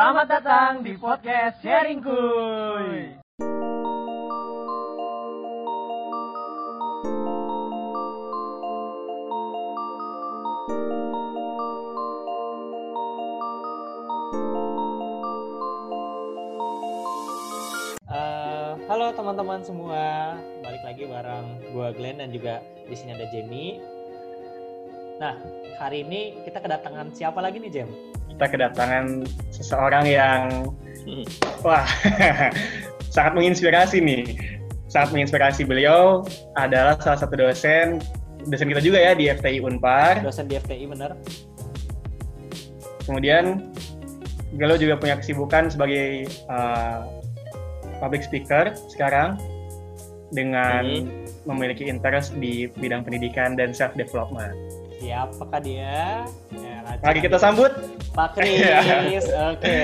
Selamat datang di podcast Sharing Kuy. Eh, halo teman-teman semua, balik lagi bareng gua Glenn dan juga di sini ada Jamie. Nah, hari ini kita kedatangan siapa lagi nih, Jem? kita kedatangan seseorang yang Hmm. wah sangat menginspirasi nih. Sangat menginspirasi beliau adalah salah satu dosen dosen kita juga ya di FTI Unpar. Dosen di FTI, bener? Kemudian beliau juga punya kesibukan sebagai uh, public speaker sekarang dengan Hmm. memiliki interest di bidang pendidikan dan self development. Siapakah dia? Ya, Mari kita sambut. Pak Kris. Oke.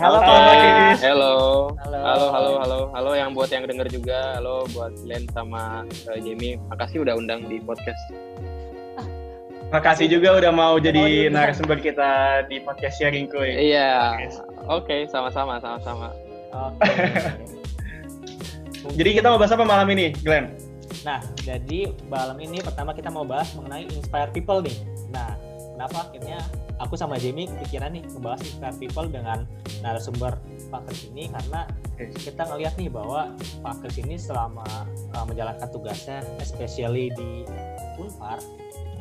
Halo, Halo, Pak Kris. Halo. Halo. Halo, halo, halo, halo yang buat yang denger juga. Halo buat Glenn sama uh, Jamie. Makasih udah undang di podcast. Makasih juga udah mau jadi diundang. narasumber kita di podcast sharing kuy. Iya. Oke, sama-sama, sama-sama. Oke. Jadi kita mau bahas apa malam ini, Glenn? Nah, jadi malam ini pertama kita mau bahas mengenai inspire people nih. Nah, kenapa akhirnya aku sama Jamie kepikiran nih membahas inspire people dengan narasumber Pak Kris ini karena kita ngelihat nih bahwa Pak Kris ini selama uh, menjalankan tugasnya, especially di Unpar,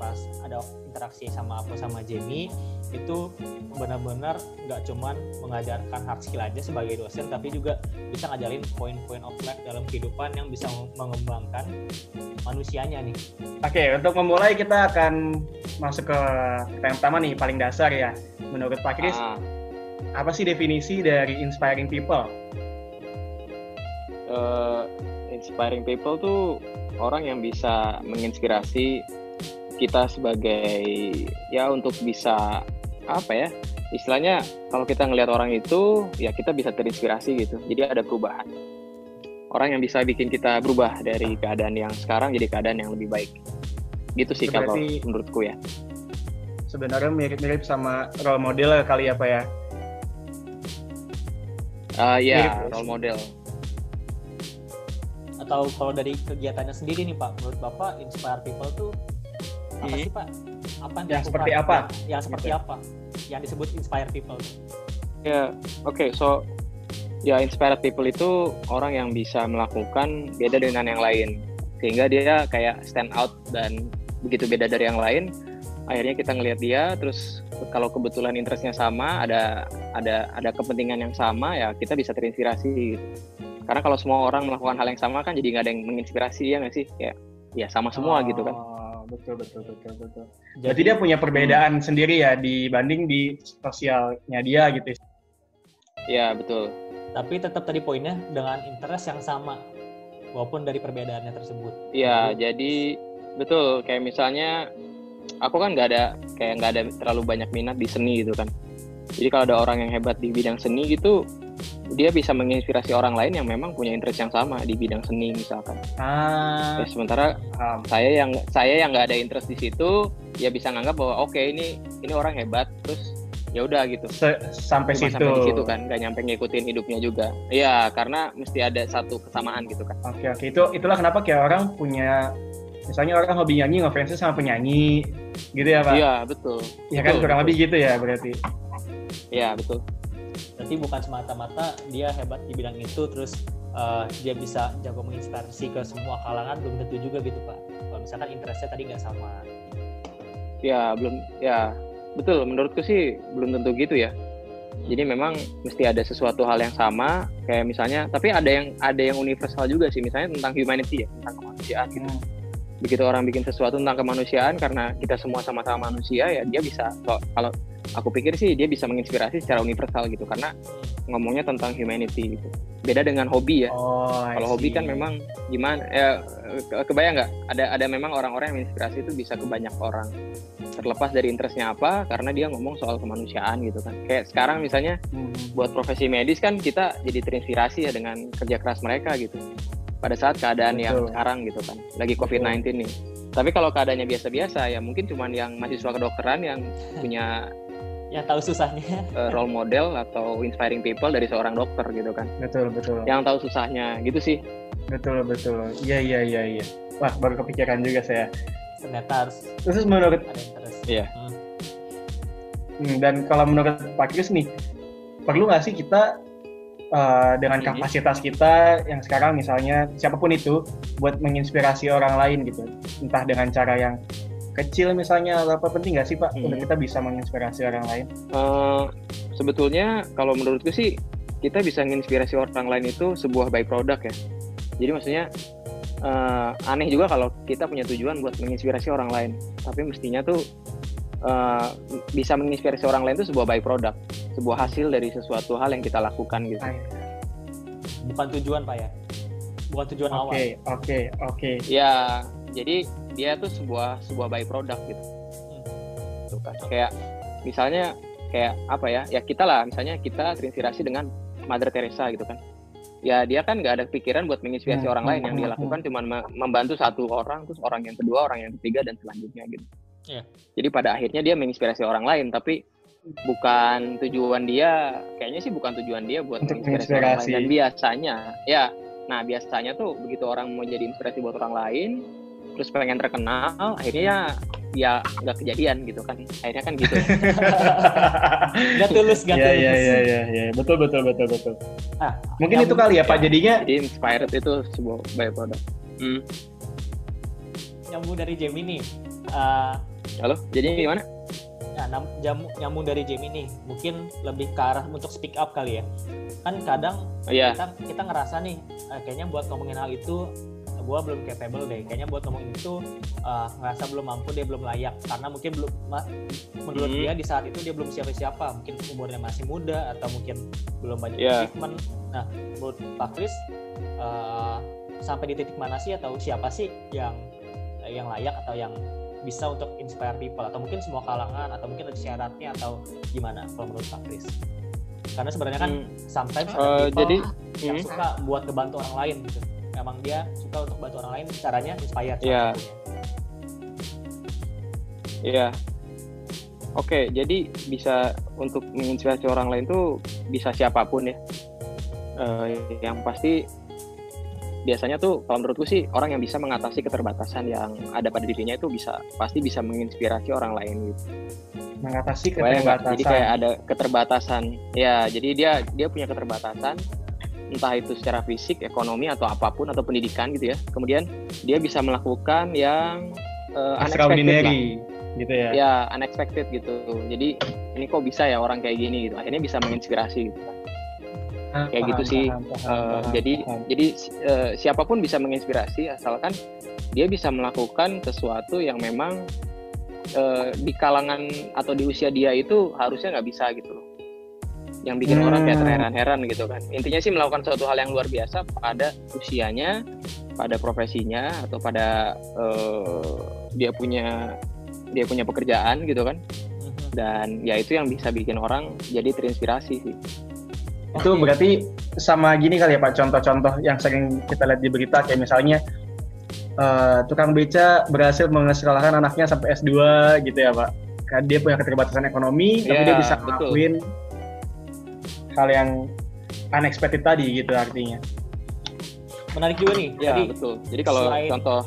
pas ada interaksi sama aku sama Jamie itu benar-benar nggak cuman mengajarkan hard skill aja sebagai dosen tapi juga bisa ngajarin poin-poin of life dalam kehidupan yang bisa mengembangkan manusianya nih. Oke, untuk memulai kita akan masuk ke pertanyaan pertama nih, paling dasar ya. Menurut Pak Kris, Ah, apa sih definisi dari inspiring people? eh, inspiring people tuh orang yang bisa menginspirasi kita sebagai ya untuk bisa apa ya istilahnya kalau kita ngelihat orang itu ya kita bisa terinspirasi gitu. Jadi ada perubahan. Orang yang bisa bikin kita berubah dari keadaan yang sekarang jadi keadaan yang lebih baik. Gitu sih Itu kalau berarti- menurutku ya. Sebenarnya mirip-mirip sama role model kali ya, Pak ya? Ah Mirip. ya ya, role model. Atau kalau dari kegiatannya sendiri nih Pak, menurut Bapak inspire people tuh apa Hmm. sih Pak? Apa Yang dilakukan? seperti apa? Yang, yang seperti Gitu. apa? Yang disebut inspire people. Ya, oke. so, ya inspired people itu orang yang bisa melakukan beda dengan yang lain, sehingga dia kayak stand out dan begitu beda dari yang lain. Akhirnya kita ngelihat dia, terus kalau kebetulan interestnya sama, ada ada ada kepentingan yang sama, ya kita bisa terinspirasi. Gitu. Karena kalau semua orang melakukan hal yang sama kan, jadi nggak ada yang menginspirasi ya nggak sih? Ya, ya sama semua gitu kan. Betul, betul, betul, betul. Jadi Berarti dia punya perbedaan sendiri ya dibanding di sosialnya dia gitu. Ya betul. tapi tetap tadi poinnya dengan interest yang sama walaupun dari perbedaannya tersebut. Iya, jadi betul kayak misalnya aku kan nggak ada kayak nggak ada terlalu banyak minat di seni gitu kan. Jadi kalau ada orang yang hebat di bidang seni gitu, dia bisa menginspirasi orang lain yang memang punya interest yang sama di bidang seni misalkan. Ah, Ya, sementara paham. saya yang saya yang nggak ada interest di situ, ya bisa nganggap bahwa oke ini ini orang hebat, terus ya udah gitu. Se- sampai Cuma situ. sampai di situ kan, nggak nyampe ngikutin hidupnya juga. Iya, karena mesti ada satu kesamaan gitu kan. Oke oke itu itulah kenapa kayak orang punya misalnya orang hobi nyanyi ngefansnya sama penyanyi gitu ya pak? Iya betul. Ya kan kurang betul. lebih gitu ya berarti. Iya betul. Berarti bukan semata-mata dia hebat di bidang itu terus uh, dia bisa jago menginspirasi ke semua kalangan belum tentu juga gitu Pak. Kalau misalkan interestnya tadi nggak sama. Ya belum ya betul menurutku sih belum tentu gitu ya. Jadi memang mesti ada sesuatu hal yang sama kayak misalnya tapi ada yang ada yang universal juga sih misalnya tentang humanity ya tentang kemanusiaan gitu. Hmm. Begitu orang bikin sesuatu tentang kemanusiaan karena kita semua sama-sama manusia ya dia bisa kalau aku pikir sih dia bisa menginspirasi secara universal gitu karena ngomongnya tentang humanity gitu. Beda dengan hobi ya. Oh, Kalau hobi kan memang gimana ya ke- kebayang nggak ada ada memang orang-orang yang menginspirasi itu bisa ke banyak orang terlepas dari interestnya apa karena dia ngomong soal kemanusiaan gitu kan kayak sekarang misalnya Hmm. buat profesi medis kan kita jadi terinspirasi ya dengan kerja keras mereka gitu pada saat keadaan yang Betul. sekarang gitu kan lagi COVID-19 nih tapi kalau keadaannya biasa-biasa ya mungkin cuman yang mahasiswa kedokteran yang punya yang tahu susahnya. Uh, role model atau inspiring people dari seorang dokter gitu kan. Betul betul. Yang tahu susahnya gitu sih. Betul betul. Iya iya iya iya. Wah baru kepikiran juga saya. Ternyata harus terus menurut ada interest. Iya. Hmm. Hmm, dan kalau menurut Pak Kris nih, perlu nggak sih kita uh, dengan Mhm. kapasitas kita yang sekarang misalnya siapa pun itu buat menginspirasi orang lain gitu, entah dengan cara yang kecil misalnya atau apa penting nggak sih Pak Mhm. untuk kita bisa menginspirasi orang lain? Eh, sebetulnya kalau menurutku sih kita bisa menginspirasi orang lain itu sebuah by product ya. Jadi maksudnya eh, aneh juga kalau kita punya tujuan buat menginspirasi orang lain, tapi mestinya tuh eh, bisa menginspirasi orang lain itu sebuah by product, sebuah hasil dari sesuatu hal yang kita lakukan gitu. Ay, bukan tujuan pak ya bukan tujuan awal Oke oke oke. Ya, jadi dia tuh sebuah sebuah by product gitu. Tuh kan. Kayak misalnya kayak apa ya? Ya kita lah, misalnya kita terinspirasi dengan Mother Teresa gitu kan. Ya dia kan nggak ada pikiran buat menginspirasi Hmm, orang lain hmm, yang dia hmm, lakukan cuma me- membantu satu orang, terus orang yang kedua, orang yang ketiga dan selanjutnya gitu. Iya. Jadi pada akhirnya dia menginspirasi orang lain, tapi bukan tujuan dia, kayaknya sih bukan tujuan dia buat Untuk menginspirasi orang lain. Dan biasanya, ya, nah biasanya tuh begitu orang mau jadi inspirasi buat orang lain, terus pengen terkenal, akhirnya ya nggak kejadian gitu kan. Akhirnya kan gitu. nggak tulus nggak Iya tulus iya iya iya iya betul betul betul betul. Ah, Mungkin itu kali ya Pak jadinya jadi inspired itu sebuah byproduct. Hmm. nyambung dari Gemini Eh, Halo, jadi gimana? Nah, nam- jamu, nyambung dari Gemini mungkin lebih ke arah untuk speak up kali ya. Kan kadang Iya, kita kita ngerasa nih eh, kayaknya buat ngomongin hal itu gue belum capable deh. Kayaknya buat ngomongin itu eh, ngerasa belum mampu dia belum layak karena mungkin belum ma- menurut Hmm. dia di saat itu dia belum siapa-siapa. Mungkin umurnya masih muda atau mungkin belum banyak Iya. achievement. Nah, menurut Pak Kris eh, sampai di titik mana sih atau siapa sih yang yang layak atau yang bisa untuk inspire people atau mungkin semua kalangan atau mungkin ada syaratnya atau gimana kalau menurut Pak Kris? Karena sebenarnya kan Hmm. sometimes Eh, ada people jadi yang hmm. suka buat ngebantu orang lain gitu. Emang dia suka untuk bantu orang lain caranya inspired. salah Iya. satunya. Iya. Oke, jadi bisa untuk menginspirasi orang lain tuh bisa siapa pun ya. Eh, yang pasti biasanya tuh kalau menurutku sih orang yang bisa mengatasi keterbatasan yang ada pada dirinya itu bisa pasti bisa menginspirasi orang lain gitu. mengatasi keterbatasan. jadi kayak ada keterbatasan. Ya, jadi dia dia punya keterbatasan entah itu secara fisik, ekonomi atau apa pun atau pendidikan gitu ya. Kemudian dia bisa melakukan yang eh, unexpected lah gitu ya. ya unexpected gitu jadi ini kok bisa ya orang kayak gini gitu akhirnya bisa menginspirasi gitu Ah, kayak gitu paham, sih. paham, paham, Eh, paham, jadi paham. jadi eh, siapa pun bisa menginspirasi asalkan dia bisa melakukan sesuatu yang memang eh, di kalangan atau di usia dia itu harusnya nggak bisa gitu yang bikin Hmm. orang kayak terheran-heran gitu kan intinya sih melakukan suatu hal yang luar biasa pada usianya pada profesinya atau pada eh, dia punya dia punya pekerjaan gitu kan Mhm. dan ya itu yang bisa bikin orang jadi terinspirasi sih itu berarti sama gini kali ya Pak contoh-contoh yang sering kita lihat di berita kayak misalnya eh, tukang beca berhasil mengesekolahkan anaknya sampai S2 gitu ya Pak. Dia punya keterbatasan ekonomi tapi Iya, dia bisa betul. Hal yang unexpected tadi gitu artinya. Menarik juga nih. ya Jadi betul jadi kalau selain- contoh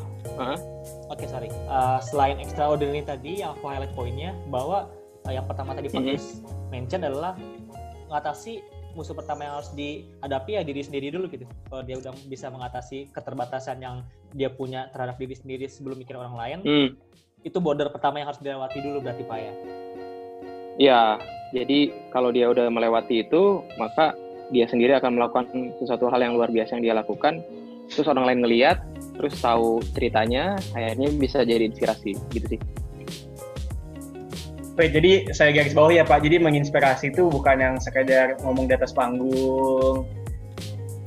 Oke, sorry. Uh, selain extraordinary tadi yang aku highlight poinnya bahwa uh, yang pertama tadi Pak Mhm. Chris mention adalah mengatasi musuh pertama yang harus dihadapi ya diri sendiri dulu gitu. Kalau dia udah bisa mengatasi keterbatasan yang dia punya terhadap diri sendiri sebelum mikir orang lain, hmm, itu border pertama yang harus dilewati dulu berarti Pak ya. Ya jadi kalau dia udah melewati itu maka dia sendiri akan melakukan sesuatu hal yang luar biasa yang dia lakukan terus orang lain ngeliat terus tahu ceritanya akhirnya bisa jadi inspirasi gitu sih Oke, jadi saya garis bawah ya Pak. Jadi menginspirasi itu bukan yang sekedar ngomong di atas panggung,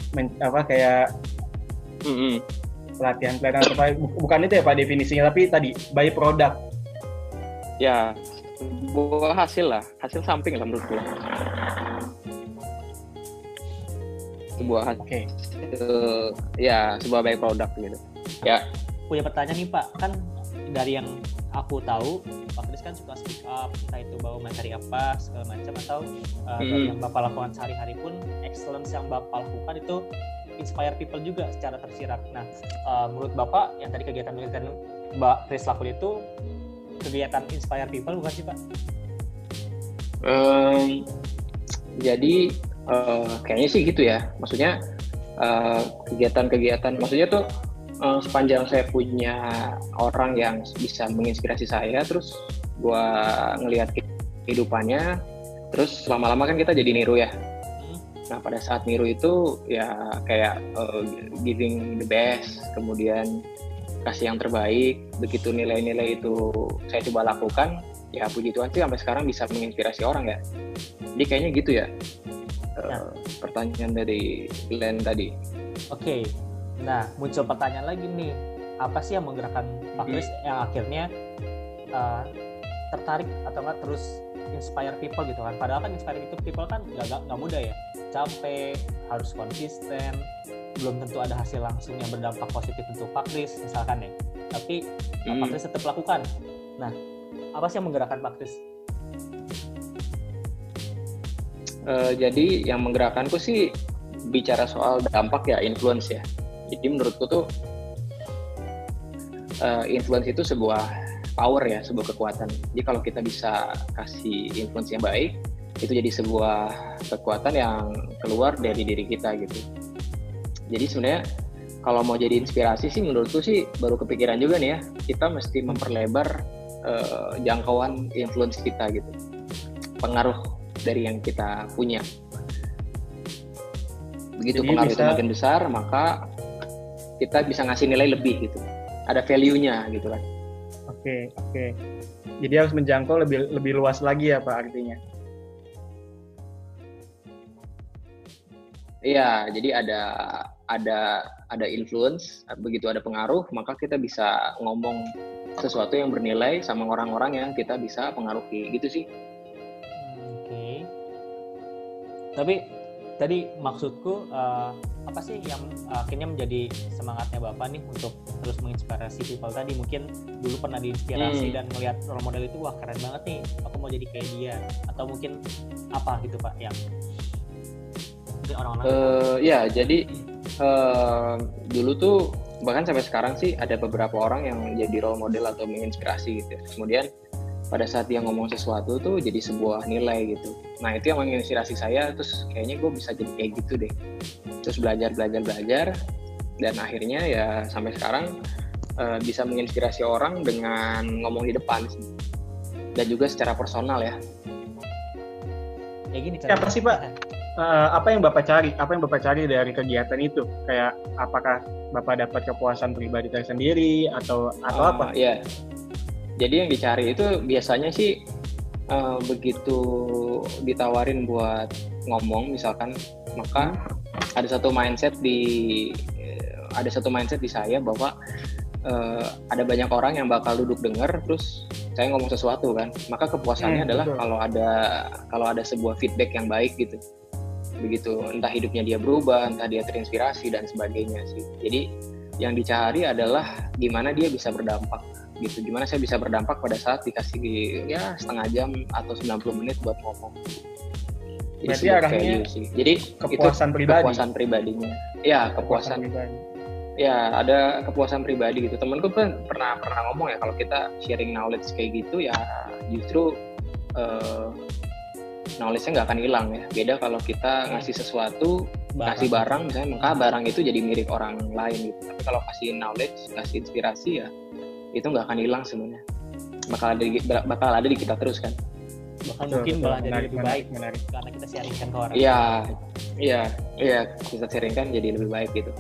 men- apa kayak Mm-mm. pelatihan-pelatihan atau apa. Bu- Bukan itu ya Pak definisinya, tapi tadi by product. ya sebuah hasil lah hasil samping lah menurutku sebuah hasil Oke. ya sebuah by product gitu Punya pertanyaan nih Pak, kan dari yang aku tahu Pak Kris kan suka speak up entah itu bawa materi apa segala macam atau uh, Hmm. yang bapak lakukan sehari-hari pun excellence yang bapak lakukan itu inspire people juga secara tersirat. Nah, uh, menurut bapak yang tadi kegiatan-kegiatan Mbak Kris lakukan itu kegiatan inspire people bukan sih Pak? Em, jadi eh, kayaknya sih gitu ya. Maksudnya eh, kegiatan-kegiatan, maksudnya tuh eh, sepanjang saya punya orang yang bisa menginspirasi saya, terus gua ngelihat kehidupannya, terus lama-lama kan kita jadi niru ya. Hmm. Nah pada saat niru itu ya kayak eh, giving the best, kemudian kasih yang terbaik. Begitu nilai-nilai itu saya coba lakukan, ya puji Tuhan sih sampai sekarang bisa menginspirasi orang ya. Jadi kayaknya gitu ya. Nah. pertanyaan dari Glenn tadi. Oke, nah muncul pertanyaan lagi nih, apa sih yang menggerakkan Pak Hmm. Kris yang akhirnya uh, tertarik atau enggak terus inspire people gitu kan? Padahal kan inspire itu people kan nggak nggak mudah ya, capek, harus konsisten, belum tentu ada hasil langsung yang berdampak positif untuk Pak Kris misalkan ya. Tapi uh, Pak Hmm. Kris tetap lakukan. Nah, apa sih yang menggerakkan Pak Kris? Eh, jadi yang menggerakkanku sih bicara soal dampak ya influence ya. Jadi menurutku tuh eh, influence itu sebuah power ya, sebuah kekuatan. Jadi kalau kita bisa kasih influence yang baik, itu jadi sebuah kekuatan yang keluar dari diri kita gitu. Jadi sebenarnya kalau mau jadi inspirasi sih menurutku sih baru kepikiran juga nih ya, kita mesti memperlebar eh, jangkauan influence kita gitu. Pengaruh dari yang kita punya. Begitu Jadi pengaruh bisa- makin besar, maka kita bisa ngasih nilai lebih gitu. Ada value-nya gitu kan. Oke, oke. Jadi harus menjangkau lebih lebih luas lagi ya Pak artinya. Iya, jadi ada ada ada influence, begitu ada pengaruh, maka kita bisa ngomong sesuatu yang bernilai sama orang-orang yang kita bisa pengaruhi gitu sih. Oke. Tapi tadi maksudku eh, apa sih yang akhirnya menjadi semangatnya Bapak nih untuk terus menginspirasi people tadi mungkin dulu pernah diinspirasi Hmm. dan melihat role model itu wah keren banget nih aku mau jadi kayak dia atau mungkin apa gitu Pak yang orang-orang Eh, ya, jadi eh, dulu tuh bahkan sampai sekarang sih ada beberapa orang yang jadi role model atau menginspirasi gitu. ya. Kemudian pada saat dia ngomong sesuatu tuh jadi sebuah nilai gitu. Nah itu yang menginspirasi saya. Terus kayaknya gue bisa jadi kayak gitu deh. Terus belajar, belajar, belajar, dan akhirnya ya sampai sekarang eh, bisa menginspirasi orang dengan ngomong di depan sih. Dan juga secara personal ya. kayak gini Siapa sih, Pak? Eh, apa yang Bapak cari? Apa yang Bapak cari dari kegiatan itu? Kayak apakah Bapak dapat kepuasan pribadi tersendiri atau atau Ah, apa? Iya. Jadi yang dicari itu biasanya sih eh, begitu ditawarin buat ngomong misalkan, maka ada satu mindset di eh, ada satu mindset di saya bahwa eh, ada banyak orang yang bakal duduk denger terus saya ngomong sesuatu kan. Maka kepuasannya Hmm, adalah betul. kalau ada kalau ada sebuah feedback yang baik gitu. Begitu entah hidupnya dia berubah, entah dia terinspirasi dan sebagainya sih. Jadi yang dicari adalah gimana dia bisa berdampak gitu gimana saya bisa berdampak pada saat dikasih ya setengah jam atau 90 menit buat ngomong jadi Berarti arahnya sih jadi Kepuasan itu pribadi. kepuasan pribadinya ya kepuasan pribadi. ya ada kepuasan pribadi gitu temanku kan pernah pernah ngomong ya kalau kita sharing knowledge kayak gitu ya justru eh, knowledge-nya nggak akan hilang ya. Beda kalau kita ngasih sesuatu kasih barang misalnya maka barang itu jadi milik orang lain gitu. Tapi kalau kasih knowledge kasih inspirasi ya itu nggak akan hilang sebenarnya. Bakal ada di, bakal ada di kita terus kan. Bahkan Betul, mungkin malah jadi lebih menarik, baik menarik. karena kita sharingkan ke orang. Iya iya iya. Kita sharingkan jadi lebih baik gitu.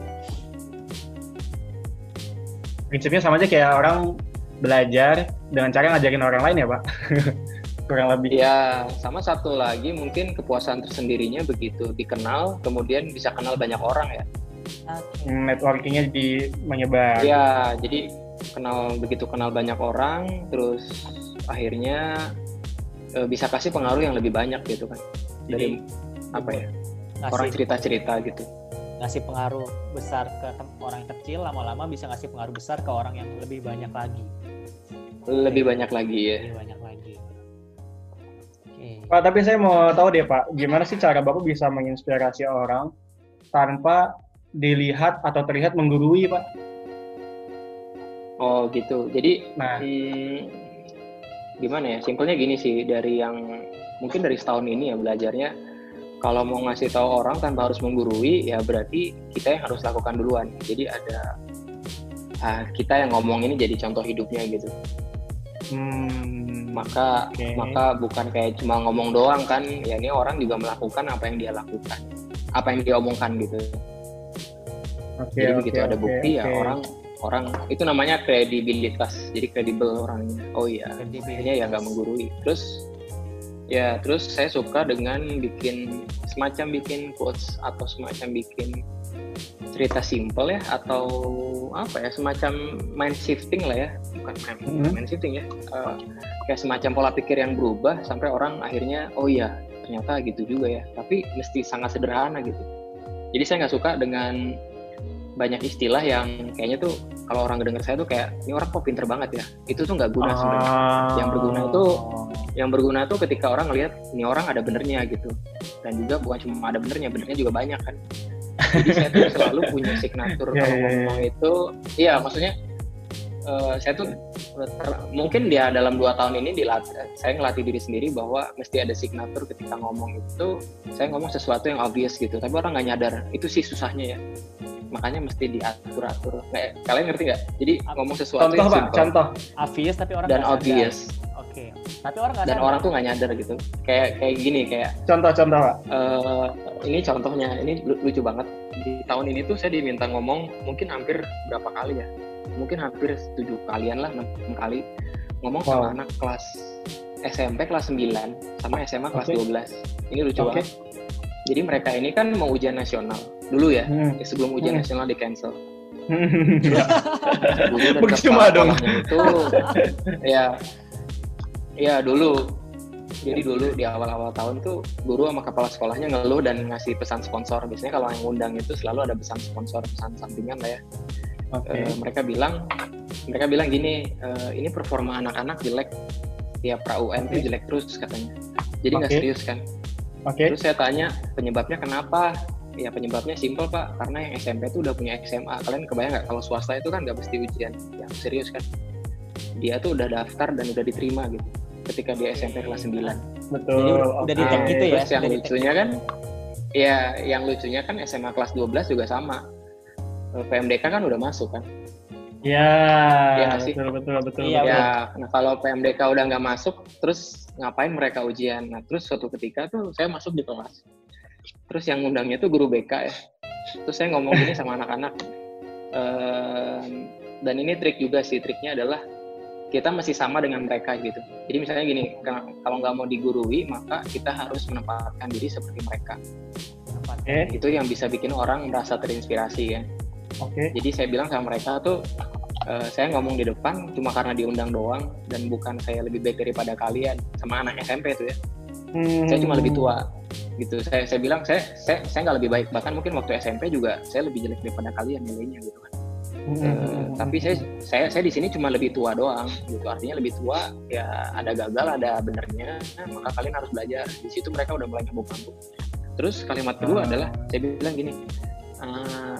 Prinsipnya sama aja kayak orang belajar dengan cara ngajarin orang lain ya Pak. Kurang lebih. ya sama satu lagi mungkin kepuasan tersendirinya begitu dikenal kemudian bisa kenal banyak orang ya Oke. Networkingnya di menyebar. ya jadi kenal begitu kenal banyak orang terus akhirnya eh, bisa kasih pengaruh yang lebih banyak gitu kan dari apa ya ngasih, orang cerita-cerita gitu ngasih pengaruh besar ke orang yang kecil lama-lama bisa ngasih pengaruh besar ke orang yang lebih banyak lagi lebih banyak lagi ya lebih banyak Pak, tapi saya mau tahu deh Pak, gimana sih cara Bapak bisa menginspirasi orang tanpa dilihat atau terlihat menggurui Pak? oh gitu. Jadi Nah, hmm, gimana ya? Simpelnya gini sih dari yang mungkin dari setahun ini ya belajarnya kalau mau ngasih tahu orang tanpa harus menggurui ya berarti kita yang harus lakukan duluan. Jadi ada ah, kita yang ngomong ini jadi contoh hidupnya gitu. Hmm, maka Oke. maka bukan kayak cuma ngomong doang kan. Ya ini orang juga melakukan apa yang dia lakukan. Apa yang dia omongkan gitu. Oke, jadi oke, begitu ada oke, bukti ya oke. orang orang itu namanya kredibilitas. Jadi kredibel orangnya. Oh iya ini ya nggak menggurui. Terus ya terus saya suka dengan bikin semacam bikin quotes atau semacam bikin cerita simple ya atau apa ya semacam mind shifting lah ya. Bukan mind, Mhm. mind shifting ya. Eh, kayak semacam pola pikir yang berubah sampai orang akhirnya oh iya ternyata gitu juga ya. Tapi mesti sangat sederhana gitu. Jadi saya nggak suka dengan banyak istilah yang kayaknya tuh kalau orang dengar saya tuh kayak ini orang kok pinter banget ya? Itu tuh nggak guna sebenarnya. Ah. Yang berguna itu- yang berguna tuh ketika orang lihat ini orang ada benernya gitu. Dan juga bukan cuma ada benernya benernya juga banyak kan jadi saya tuh selalu punya signature Ya, kalau ya, ya. ngomong itu. Iya maksudnya eh, saya tuh ter- mungkin dia dalam dua tahun ini dilatih saya ngelatih diri sendiri bahwa mesti ada signature ketika ngomong itu saya ngomong sesuatu yang obvious gitu. Tapi orang nggak nyadar. Itu sih susahnya ya. Makanya mesti diatur atur kayak kalian ngerti nggak? Jadi ngomong sesuatu Contoh yang Pak, simple. Contoh. obvious tapi orang dan nggak sadar. Oke tapi orang nggak dan sadar. orang tuh nggak nyadar gitu kayak kayak gini kayak Contoh-contoh Pak. eh, ini contohnya ini lu- lucu banget di tahun ini tuh saya diminta ngomong mungkin hampir berapa kali ya mungkin hampir tujuh kalian lah enam kali ngomong Wow. sama anak kelas SMP kelas 9 sama SMA kelas Oke. 12 ini lucu Oke. banget jadi mereka ini kan mau ujian nasional dulu ya Hmm. sebelum ujian Hmm. nasional di cancel Ya. dan Percuma dong. itu ya ya dulu jadi dulu di awal-awal tahun tuh guru sama kepala sekolahnya ngeluh dan ngasih pesan sponsor biasanya kalau yang ngundang itu selalu ada pesan sponsor pesan sampingan lah ya Oke. Eh, mereka bilang mereka bilang gini eh, ini performa anak-anak jelek ya pra UN tuh Oke. jelek terus katanya jadi nggak Oke. serius kan Oke. Terus saya tanya penyebabnya kenapa? Ya penyebabnya simpel pak, karena yang SMP itu udah punya SMA. Kalian kebayang nggak kalau swasta itu kan nggak mesti ujian, yang serius kan? Dia tuh udah daftar dan udah diterima gitu. Ketika dia SMP kelas 9. Betul. Jadi udah- udah oke. di-tag gitu ya? Terus yang lucunya gitu. kan, ya yang lucunya kan SMA kelas 12 juga sama. Eh, PMDK kan udah masuk kan? Ya, nggak sih? betul betul betul. Iya, betul. ya, nah kalau PMDK udah nggak masuk, terus ngapain mereka ujian? Nah, terus suatu ketika tuh saya masuk di kelas. Terus yang undangnya tuh guru BK ya. Terus saya ngomong gini sama anak-anak. Ehm, dan ini trik juga sih, triknya adalah kita masih sama dengan mereka gitu. Jadi misalnya gini, kalau nggak mau digurui, maka kita harus menempatkan diri seperti mereka. Oke, Itu yang bisa bikin orang merasa terinspirasi ya. oke. Jadi saya bilang sama mereka tuh, eh, saya ngomong di depan cuma karena diundang doang dan bukan saya lebih baik daripada kalian sama anak SMP tuh ya. Hmm. Saya cuma lebih tua gitu. Saya saya bilang saya saya saya nggak lebih baik bahkan mungkin waktu SMP juga saya lebih jelek daripada kalian nilainya gitu kan. Hmm. Eh, tapi saya saya saya di sini cuma lebih tua doang gitu. Artinya lebih tua ya ada gagal ada benernya maka kalian harus belajar. Di situ mereka udah mulai ngebuk-ngebuk. Terus kalimat kedua Ah. adalah saya bilang gini. eh,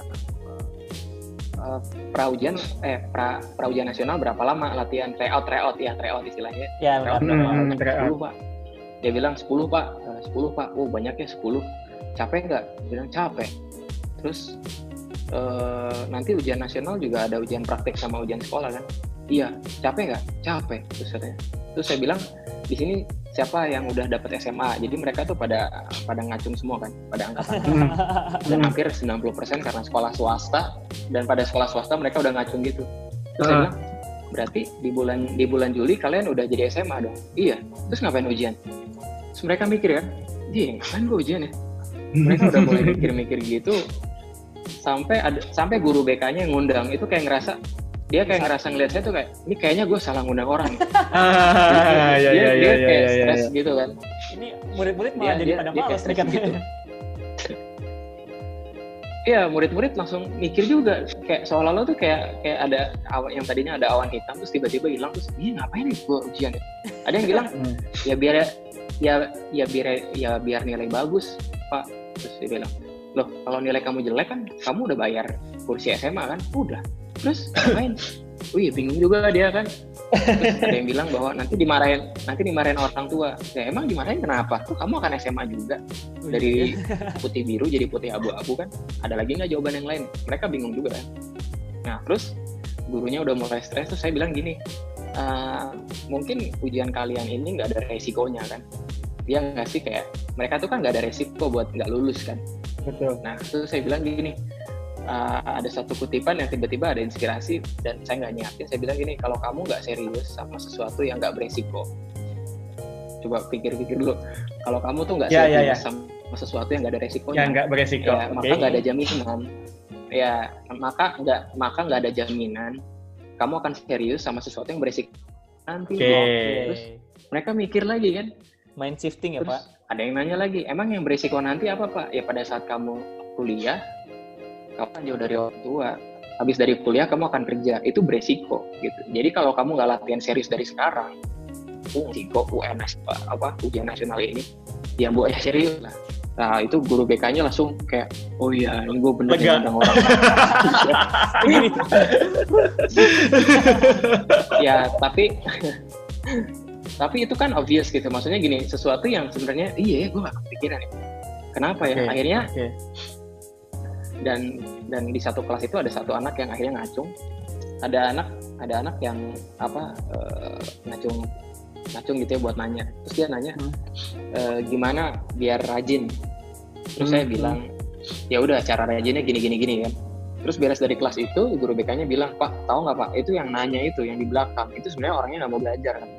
eh, pra ujian eh pra pra ujian nasional berapa lama latihan tryout tryout ya tryout istilahnya Ya, tryout berapa Hmm, lama tryout. 10 pak dia bilang 10 pak Eh, 10 pak oh banyak ya 10 capek nggak bilang capek terus eh, nanti ujian nasional juga ada ujian praktek sama ujian sekolah kan? Iya. Capek nggak? Capek terus katanya terus saya bilang di sini siapa yang udah dapat SMA jadi mereka tuh pada pada ngacung semua kan? Pada angkatan. Hmm. dan hampir 90% karena sekolah swasta. Dan pada sekolah swasta mereka udah ngacung gitu. Terus saya Ah. bilang berarti di bulan di bulan Juli kalian udah jadi SMA dong? Iya. Terus ngapain ujian? Terus mereka mikir kan? Iya ngapain gue ujian ya? Mereka udah mulai mikir-mikir gitu sampai ada sampai guru BK-nya yang ngundang itu kayak ngerasa dia kayak ngerasa ngeliat saya tuh kayak ini kayaknya gue salah ngundang orang. Ah, dia, ya dia ya kayak ya ya. stres gitu kan Ini murid-murid malah Dia- jadi dia- pada dia kayak katanya. gitu. iya murid-murid langsung mikir juga kayak seolah-olah tuh kayak kayak ada awan yang tadinya ada awan hitam terus tiba-tiba hilang terus iya ngapain nih gua ujian ya? ada yang bilang Hmm. ya biar ya ya biar ya biar nilai bagus pak terus dia bilang loh kalau nilai kamu jelek kan kamu udah bayar kursi SMA kan? Udah. Terus ngapain? Oh iya bingung juga dia kan. Terus ada yang bilang bahwa nanti dimarahin nanti dimarahin orang tua. Ya emang dimarahin kenapa? Tuh kamu akan SMA juga? Dari putih biru jadi putih abu-abu kan? Ada lagi nggak jawaban yang lain? Mereka bingung juga kan. Nah terus gurunya udah mulai stres terus saya bilang gini "Eh, mungkin ujian kalian ini nggak ada resikonya kan dia nggak sih kayak mereka tuh kan nggak ada resiko buat nggak lulus kan Betul. nah terus saya bilang gini "Eh, ada satu kutipan yang tiba-tiba ada inspirasi dan saya nggak nyiapin saya bilang gini kalau kamu nggak serius sama sesuatu yang nggak beresiko coba pikir-pikir dulu kalau kamu tuh nggak Ya, ya, serius ya. sama sesuatu yang nggak ada resikonya Yang nggak beresiko. ya, Oke. maka nggak ada jaminan ya maka nggak maka nggak ada jaminan kamu akan serius sama sesuatu yang beresiko nanti Oke. terus mereka mikir lagi kan Main shifting ya, terus Pak. ada yang nanya lagi emang yang beresiko nanti apa pak? Ya pada saat kamu kuliah kamu kan jauh dari orang tua. Habis dari kuliah kamu akan kerja. Itu beresiko gitu. Jadi kalau kamu nggak latihan serius dari sekarang risiko UNS apa ujian nasional ini. Ya bu ya serius lah. Nah itu guru BK-nya langsung kayak oh iya ini gue bener ngundang orang. Ya tapi tapi itu kan obvious gitu. Maksudnya gini sesuatu yang sebenarnya iya ya gue gak kepikiran ya kenapa ya? Oke. akhirnya Oke. dan dan di satu kelas itu ada satu anak yang akhirnya ngacung. Ada anak ada anak yang apa eh, ngacung ngacung gitu ya buat nanya. Terus dia nanya Hmm. "Eh, gimana biar rajin? Terus saya Hmm, bilang ya udah cara rajinnya gini gini gini kan. Terus beres dari kelas itu guru BK-nya bilang pak tahu nggak pak? Itu yang nanya itu yang di belakang. Itu sebenarnya orangnya nggak mau belajar kan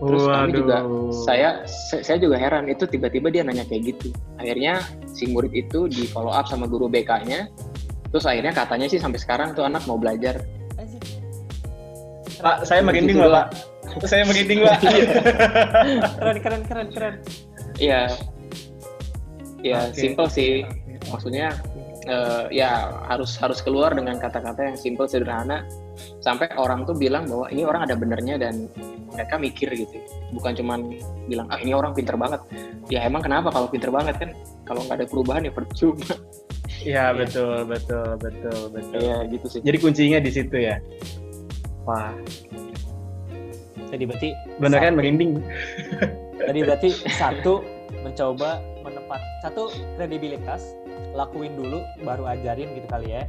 Terus kami juga, saya sa- saya juga heran itu tiba-tiba dia nanya kayak gitu. Akhirnya si murid itu di follow up sama guru BK-nya. Terus akhirnya katanya sih sampai sekarang tuh anak mau belajar. Pak, saya merinding Gitu Pak. Saya merinding Pak. Keren, keren, keren, keren. Iya. Ya Oke. simple sih. Maksudnya eh, ya harus harus keluar dengan kata-kata yang simple sederhana sampai orang tuh bilang bahwa ini orang ada benernya dan mereka mikir gitu. Bukan cuman bilang ah ini orang pinter banget. Ya emang kenapa kalau pinter banget kan kalau nggak ada perubahan ya percuma. Iya, betul, betul, betul, betul. Iya gitu sih. Jadi kuncinya di situ ya. Wah, Jadi berarti beneran merinding. Tadi berarti satu mencoba menempat satu kredibilitas lakuin dulu baru ajarin gitu kali ya.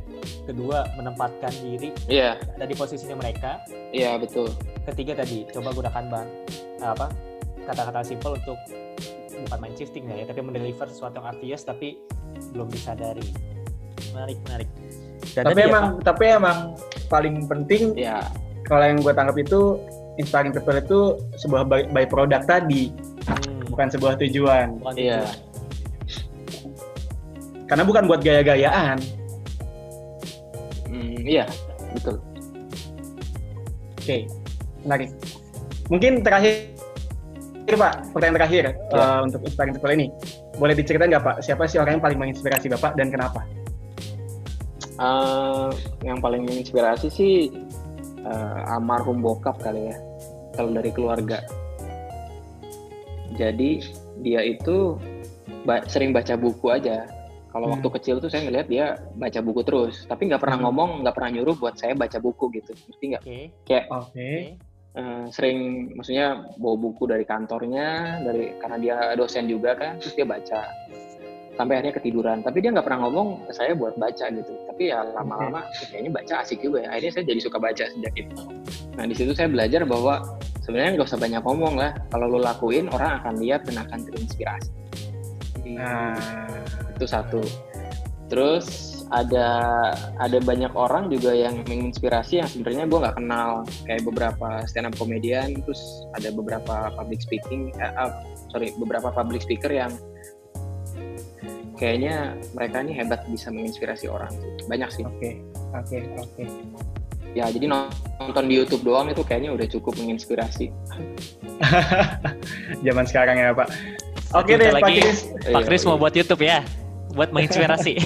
Kedua menempatkan diri Iya, ada di posisinya mereka. iya betul. Ketiga tadi coba gunakan bang apa kata-kata simple untuk bukan main shifting ya, tapi mendeliver sesuatu yang obvious tapi belum disadari. Menarik, menarik. Dan tapi tadi ya, emang tapi emang paling penting Ya, kalau yang gue tangkap itu inspiring people itu sebuah by, by product tadi, hmm, bukan sebuah tujuan. bukan iya. tujuan. Karena bukan buat gaya-gayaan. Hmm, iya, betul. Oke, menarik. Mungkin terakhir Pak, pertanyaan terakhir Ya. eh, untuk inspiring people ini. Boleh diceritain nggak Pak, siapa sih orang yang paling menginspirasi Bapak dan kenapa? Eh, yang paling menginspirasi sih eh, almarhum bokap kali ya, kalau dari keluarga. Jadi dia itu ba- sering baca buku aja. Kalau Hmm. waktu kecil tuh saya ngeliat dia baca buku terus, tapi nggak pernah Hmm. ngomong, nggak pernah nyuruh buat saya baca buku gitu, ngerti nggak? Oke. Kayak Oke. oke. eh, sering, maksudnya bawa buku dari kantornya, dari karena dia dosen juga kan, terus dia baca sampai akhirnya ketiduran. Tapi dia nggak pernah ngomong ke saya buat baca gitu. Tapi ya lama-lama kayaknya baca asik juga ya. Akhirnya saya jadi suka baca sejak itu. Nah di situ saya belajar bahwa sebenarnya nggak usah banyak ngomong lah. Kalau lo lakuin orang akan lihat dan akan terinspirasi. Nah, Itu satu. Terus ada ada banyak orang juga yang menginspirasi yang sebenarnya gue nggak kenal kayak beberapa stand up comedian terus ada beberapa public speaking eh, ah, sorry beberapa public speaker yang kayaknya mereka ini hebat bisa menginspirasi orang banyak sih oke, oke, oke. ya jadi nonton di YouTube doang itu kayaknya udah cukup menginspirasi Zaman sekarang ya Pak. Oke deh Pak. Kris. Pak Kris mau buat YouTube ya? buat menginspirasi.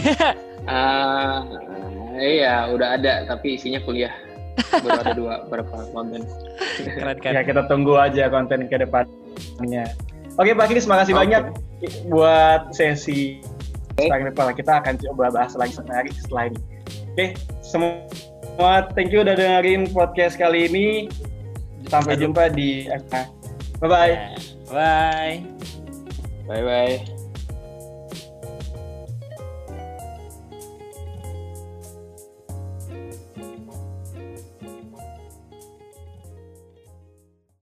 uh, iya, udah ada tapi isinya kuliah. Baru ada dua berapa konten. Keren kan? Ya kita tunggu aja konten ke depannya. Oke Pak Kris, makasih Oke. banyak buat sesi sekarang depan. Kita akan coba bahas lagi setelah setelah ini. Oke, semua thank you udah dengerin podcast kali ini. Sampai jumpa di Bye bye. Bye. Bye bye.